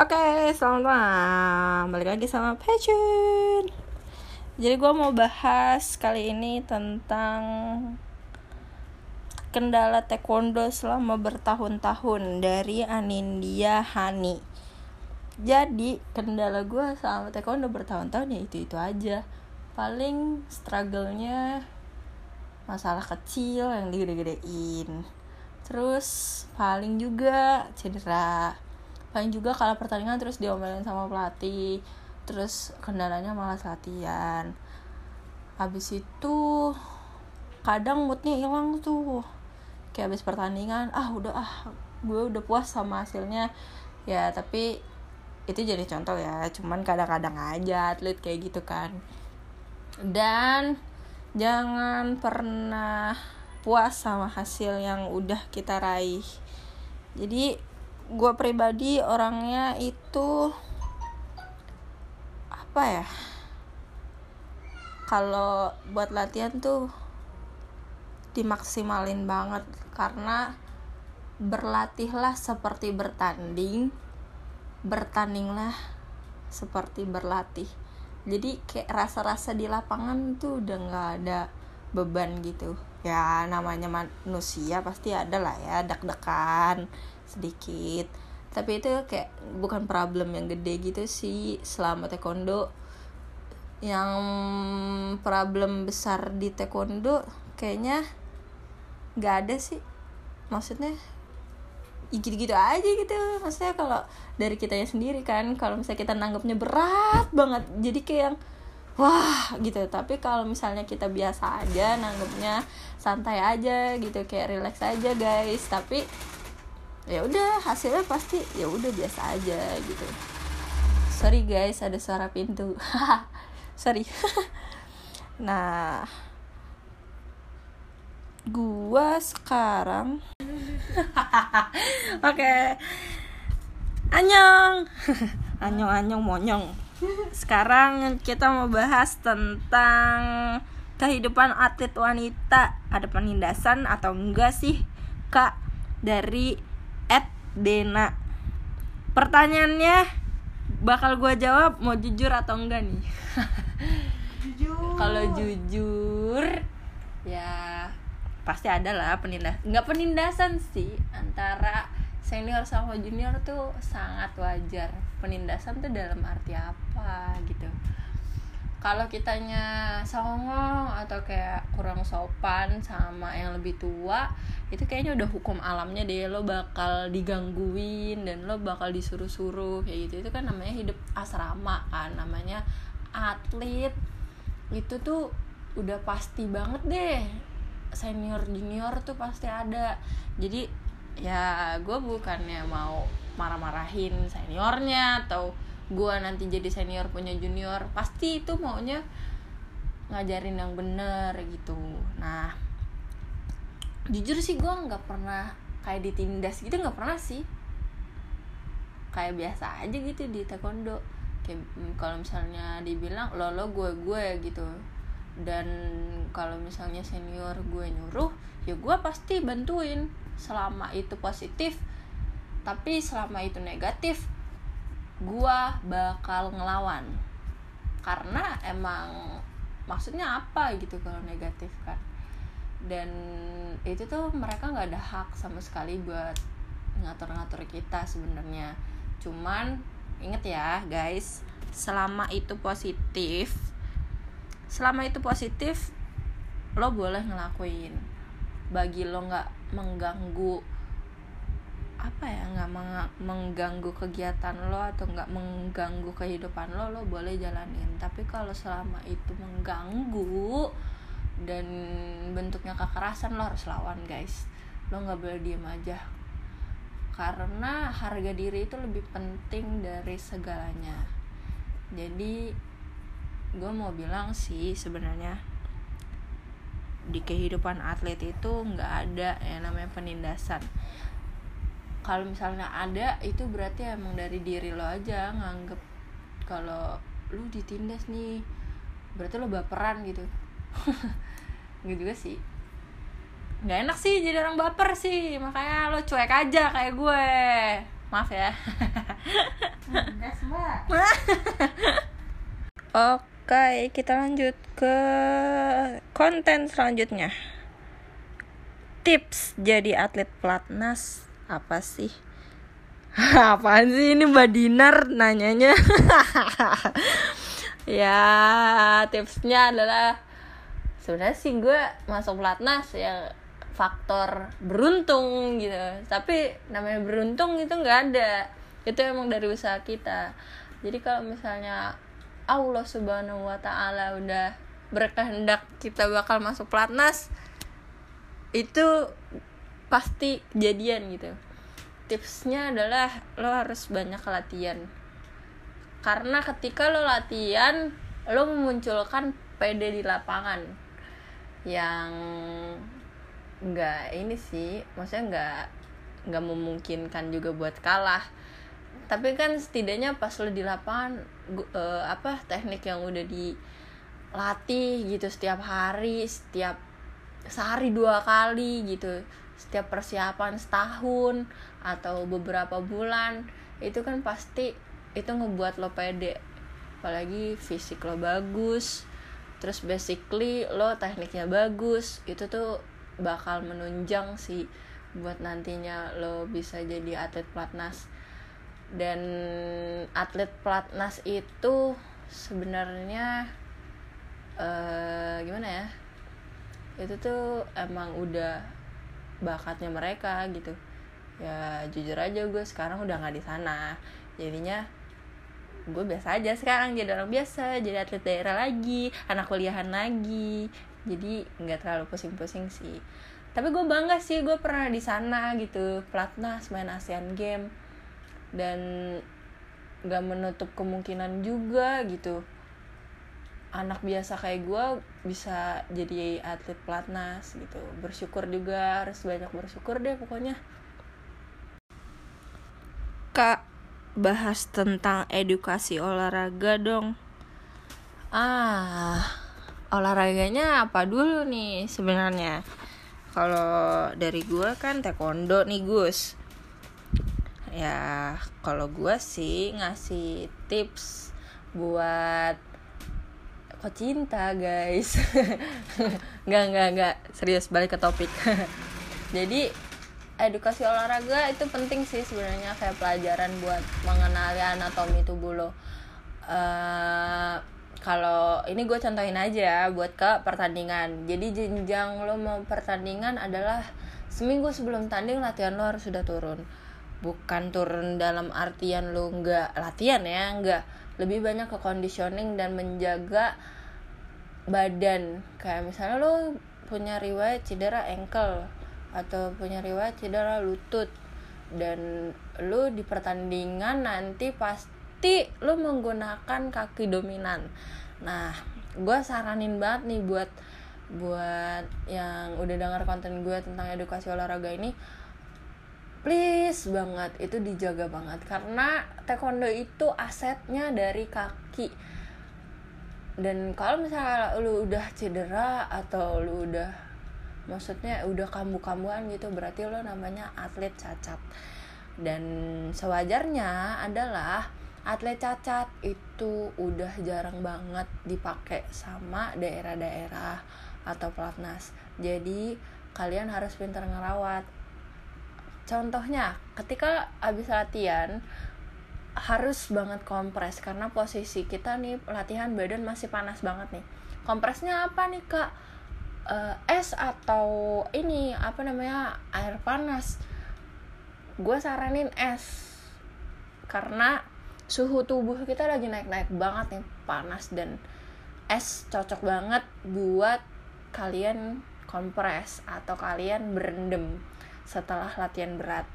Oke, selamat malam. Balik lagi sama Passion. Jadi gue mau bahas kali ini tentang kendala taekwondo selama bertahun-tahun dari Anindya Hani. Jadi kendala gue selama taekwondo bertahun-tahun ya itu-itu aja. Paling struggle-nya masalah kecil yang digede-gedein. Terus paling juga cedera paling juga kalau pertandingan terus diomelin sama pelatih terus kendalanya malas latihan. Habis itu kadang moodnya hilang tuh. Kayak habis pertandingan ah udah ah gue udah puas sama hasilnya. Ya tapi itu jadi contoh ya cuman kadang-kadang aja atlet kayak gitu kan. Dan jangan pernah puas sama hasil yang udah kita raih. Jadi gue pribadi orangnya itu apa ya kalau buat latihan tuh dimaksimalin banget karena berlatihlah seperti bertanding bertandinglah seperti berlatih. Jadi kayak rasa-rasa di lapangan tuh udah nggak ada beban gitu. Ya namanya manusia pasti ada lah ya deg-degan sedikit. Tapi itu kayak bukan problem yang gede gitu sih selama taekwondo. Yang problem besar di taekwondo kayaknya nggak ada sih. Maksudnya ya gitu-gitu aja gitu. Maksudnya kalau dari kitanya sendiri kan kalau misalnya kita nanggapnya berat banget jadi kayak yang wah gitu. Tapi kalau misalnya kita biasa aja nanggapnya santai aja gitu kayak relax aja guys. Tapi ya udah hasilnya pasti ya udah biasa aja gitu. Sorry guys ada suara pintu. Sorry. Nah gua sekarang oke. Okay. anyong. Anyong anyong monyong. Sekarang kita mau bahas tentang kehidupan atlet wanita. Ada penindasan atau enggak sih kak dari Dena. Pertanyaannya bakal gue jawab mau jujur atau enggak nih? Jujur. Kalau jujur ya pasti ada lah penindas nggak penindasan sih antara senior sama junior tuh sangat wajar. Penindasan tuh dalam arti apa gitu kalau kitanya songong atau kayak kurang sopan sama yang lebih tua itu kayaknya udah hukum alamnya deh. Lo bakal digangguin dan lo bakal disuruh-suruh kayak gitu. Itu kan namanya hidup asrama kan namanya atlet. Itu tuh udah pasti banget deh. Senior junior tuh pasti ada. Jadi ya gue bukannya mau marah-marahin seniornya atau gue nanti jadi senior punya junior pasti itu maunya ngajarin yang bener gitu. Nah jujur sih gue nggak pernah kayak ditindas gitu nggak pernah sih. Kayak biasa aja gitu di taekwondo. Kayak mm, kalau misalnya dibilang lo lo gue gue gitu. Dan kalau misalnya senior gue nyuruh ya gue pasti bantuin. Selama itu positif tapi selama itu negatif gua bakal ngelawan. Karena emang maksudnya apa gitu kalau negatif kan? Dan itu tuh mereka nggak ada hak sama sekali buat ngatur-ngatur kita sebenarnya. Cuman inget ya guys selama itu positif selama itu positif lo boleh ngelakuin. Bagi lo nggak mengganggu apa ya nggak mengganggu kegiatan lo atau nggak mengganggu kehidupan lo lo boleh jalanin. Tapi kalau selama itu mengganggu dan bentuknya kekerasan lo harus lawan guys. Lo nggak boleh diem aja. Karena harga diri itu lebih penting dari segalanya. Jadi gue mau bilang sih sebenarnya di kehidupan atlet itu nggak ada yang namanya penindasan kalau misalnya ada itu berarti emang dari diri lo aja nganggep kalau lu ditindas nih. Berarti lo baperan gitu. Gitu juga sih. Nggak enak sih jadi orang baper sih. Makanya lo cuek aja kayak gue. Maaf ya. Gas. Oke, kita lanjut ke konten selanjutnya. Tips jadi atlet pelatnas apa sih? Apaan sih ini Mbak Dinar nanyanya? ya, tipsnya adalah sebenarnya sih gue masuk pelatnas ya faktor beruntung gitu. Tapi namanya beruntung itu nggak ada. Itu emang dari usaha kita. Jadi kalau misalnya Allah Subhanahu wa taala udah berkehendak kita bakal masuk pelatnas itu pasti kejadian gitu. Tipsnya adalah lo harus banyak latihan. Karena ketika lo latihan, lo memunculkan PD di lapangan yang nggak ini sih, maksudnya nggak nggak memungkinkan juga buat kalah tapi kan setidaknya pas lo di lapangan gu- eh, apa teknik yang udah dilatih gitu setiap hari setiap sehari dua kali gitu setiap persiapan setahun atau beberapa bulan itu kan pasti itu ngebuat lo pede. Apalagi fisik lo bagus terus basically lo tekniknya bagus itu tuh bakal menunjang sih buat nantinya lo bisa jadi atlet pelatnas. Dan atlet pelatnas itu sebenarnya eh gimana ya? Itu tuh emang udah bakatnya mereka gitu. Ya jujur aja gue sekarang udah nggak di sana. Jadinya gue biasa aja sekarang jadi orang biasa jadi atlet daerah lagi anak kuliahan lagi. Jadi nggak terlalu pusing-pusing sih. Tapi gue bangga sih gue pernah di sana gitu pelatnas main Asian Game dan nggak menutup kemungkinan juga gitu anak biasa kayak gue bisa jadi atlet pelatnas gitu. Bersyukur juga harus banyak bersyukur deh pokoknya. Kak bahas tentang edukasi olahraga dong. Ah olahraganya apa dulu nih sebenarnya? Kalau dari gue kan taekwondo nih Gus. Ya kalau gue sih ngasih tips buat kok cinta guys. Nggak nggak nggak. Serius balik ke topik. Jadi edukasi olahraga itu penting sih sebenarnya. Kayak pelajaran buat mengenali anatomi tubuh lo. Eh, kalau ini gue contohin aja buat ke pertandingan. Jadi jenjang lo mau pertandingan adalah seminggu sebelum tanding latihan lo harus sudah turun. Bukan turun dalam artian lo nggak latihan ya nggak lebih banyak ke conditioning dan menjaga badan. Kayak misalnya lo punya riwayat cedera ankle atau punya riwayat cedera lutut dan lo di pertandingan nanti pasti lo menggunakan kaki dominan. Nah gue saranin banget nih buat buat yang udah dengar konten gue tentang edukasi olahraga ini please banget itu dijaga banget. Karena taekwondo itu asetnya dari kaki. Dan kalau misalnya lu udah cedera atau lu udah maksudnya udah kambuh-kambuhan gitu berarti lo namanya atlet cacat. Dan sewajarnya adalah atlet cacat itu udah jarang banget dipakai sama daerah-daerah atau pelatnas. Jadi kalian harus pintar ngerawat contohnya ketika habis latihan harus banget kompres karena posisi kita nih latihan badan masih panas banget nih. Kompresnya apa nih kak? Eh, es atau ini apa namanya air panas. Gue saranin es karena suhu tubuh kita lagi naik-naik banget nih panas dan es cocok banget buat kalian kompres atau kalian berendam setelah latihan berat.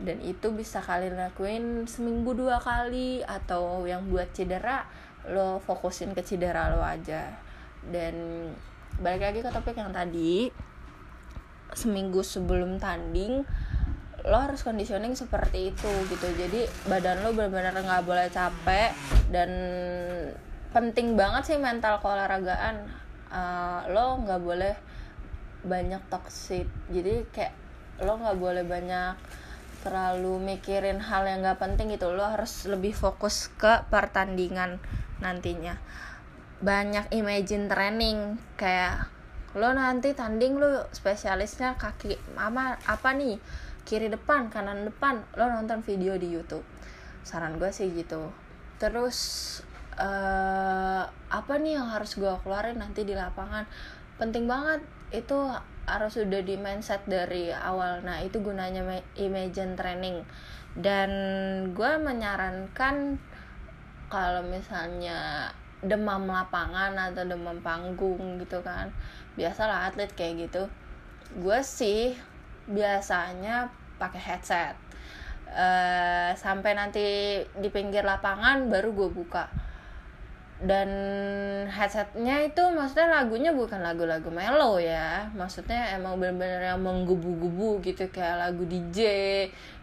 Dan itu bisa kalian lakuin seminggu dua kali atau yang buat cedera lo fokusin ke cedera lo aja. Dan balik lagi ke topik yang tadi seminggu sebelum tanding lo harus conditioning seperti itu gitu. Jadi badan lo benar-benar nggak boleh capek dan penting banget sih mental keolahragaan. Uh, lo nggak boleh banyak toxic. Jadi kayak lo nggak boleh banyak terlalu mikirin hal yang gak penting gitu. Lo harus lebih fokus ke pertandingan nantinya. Banyak imagine training kayak lo nanti tanding lo spesialisnya kaki apa apa nih? Kiri depan kanan depan lo nonton video di YouTube. Saran gue sih gitu. Terus uh, apa nih yang harus gue keluarin nanti di lapangan? Penting banget itu harus sudah di mindset dari awal. Nah itu gunanya imagine training. Dan gue menyarankan kalau misalnya demam lapangan atau demam panggung gitu kan biasalah atlet kayak gitu gue sih biasanya pakai headset. Uh, sampai nanti di pinggir lapangan baru gue buka dan headsetnya itu maksudnya lagunya bukan lagu-lagu melo ya. Maksudnya emang bener-bener yang menggebu-gebu gitu kayak lagu DJ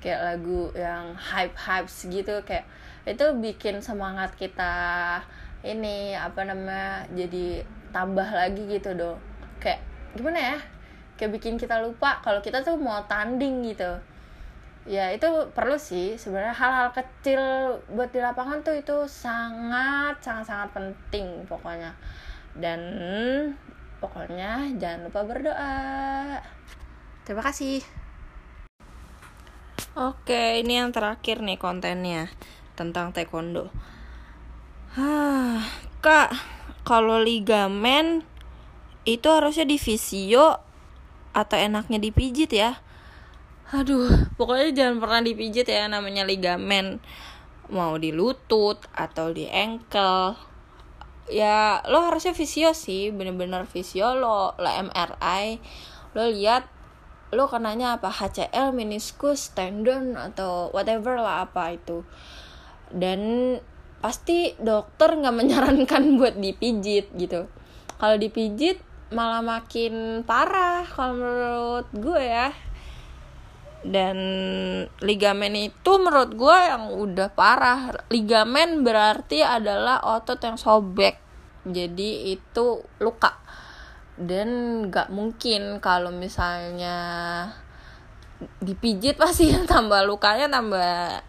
kayak lagu yang hype-hype gitu. Kayak itu bikin semangat kita ini apa namanya jadi tambah lagi gitu dong kayak gimana ya? Kayak bikin kita lupa kalau kita tuh mau tanding gitu ya itu perlu sih sebenarnya hal-hal kecil buat di lapangan tuh itu sangat sangat sangat penting pokoknya. Dan pokoknya jangan lupa berdoa. Terima kasih. Oke ini yang terakhir nih kontennya tentang taekwondo. Hah, kak kalau ligamen itu harusnya di visio atau enaknya dipijit ya aduh pokoknya jangan pernah dipijit ya namanya ligamen. Mau di lutut atau di ankle ya lo harusnya visio sih bener-bener visio lo lo MRI lo lihat lo kenanya apa HCL meniskus tendon atau whatever lah apa itu. Dan pasti dokter nggak menyarankan buat dipijit gitu. Kalau dipijit malah makin parah kalau menurut gue ya dan ligamen itu menurut gue yang udah parah. Ligamen berarti adalah otot yang sobek. Jadi itu luka. Dan nggak mungkin kalau misalnya dipijit pasti tambah lukanya tambah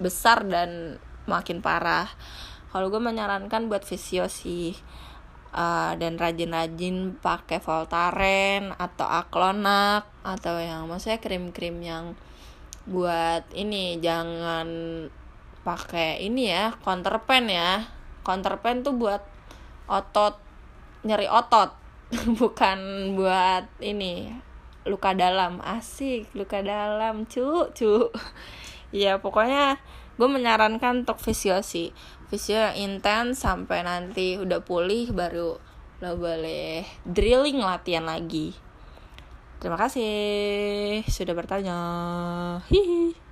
besar dan makin parah. Kalau gue menyarankan buat fisio sih uh, dan rajin-rajin pakai Voltaren atau Aklonak atau yang maksudnya krim-krim yang buat ini jangan pakai ini ya counterpen ya. Counterpen tuh buat otot nyeri otot bukan buat ini luka dalam. Asik luka dalam cu cu. Ya pokoknya gue menyarankan untuk fisio sih. Fisio yang intens sampai nanti udah pulih baru lo boleh drilling latihan lagi. Terima kasih sudah bertanya. Hihi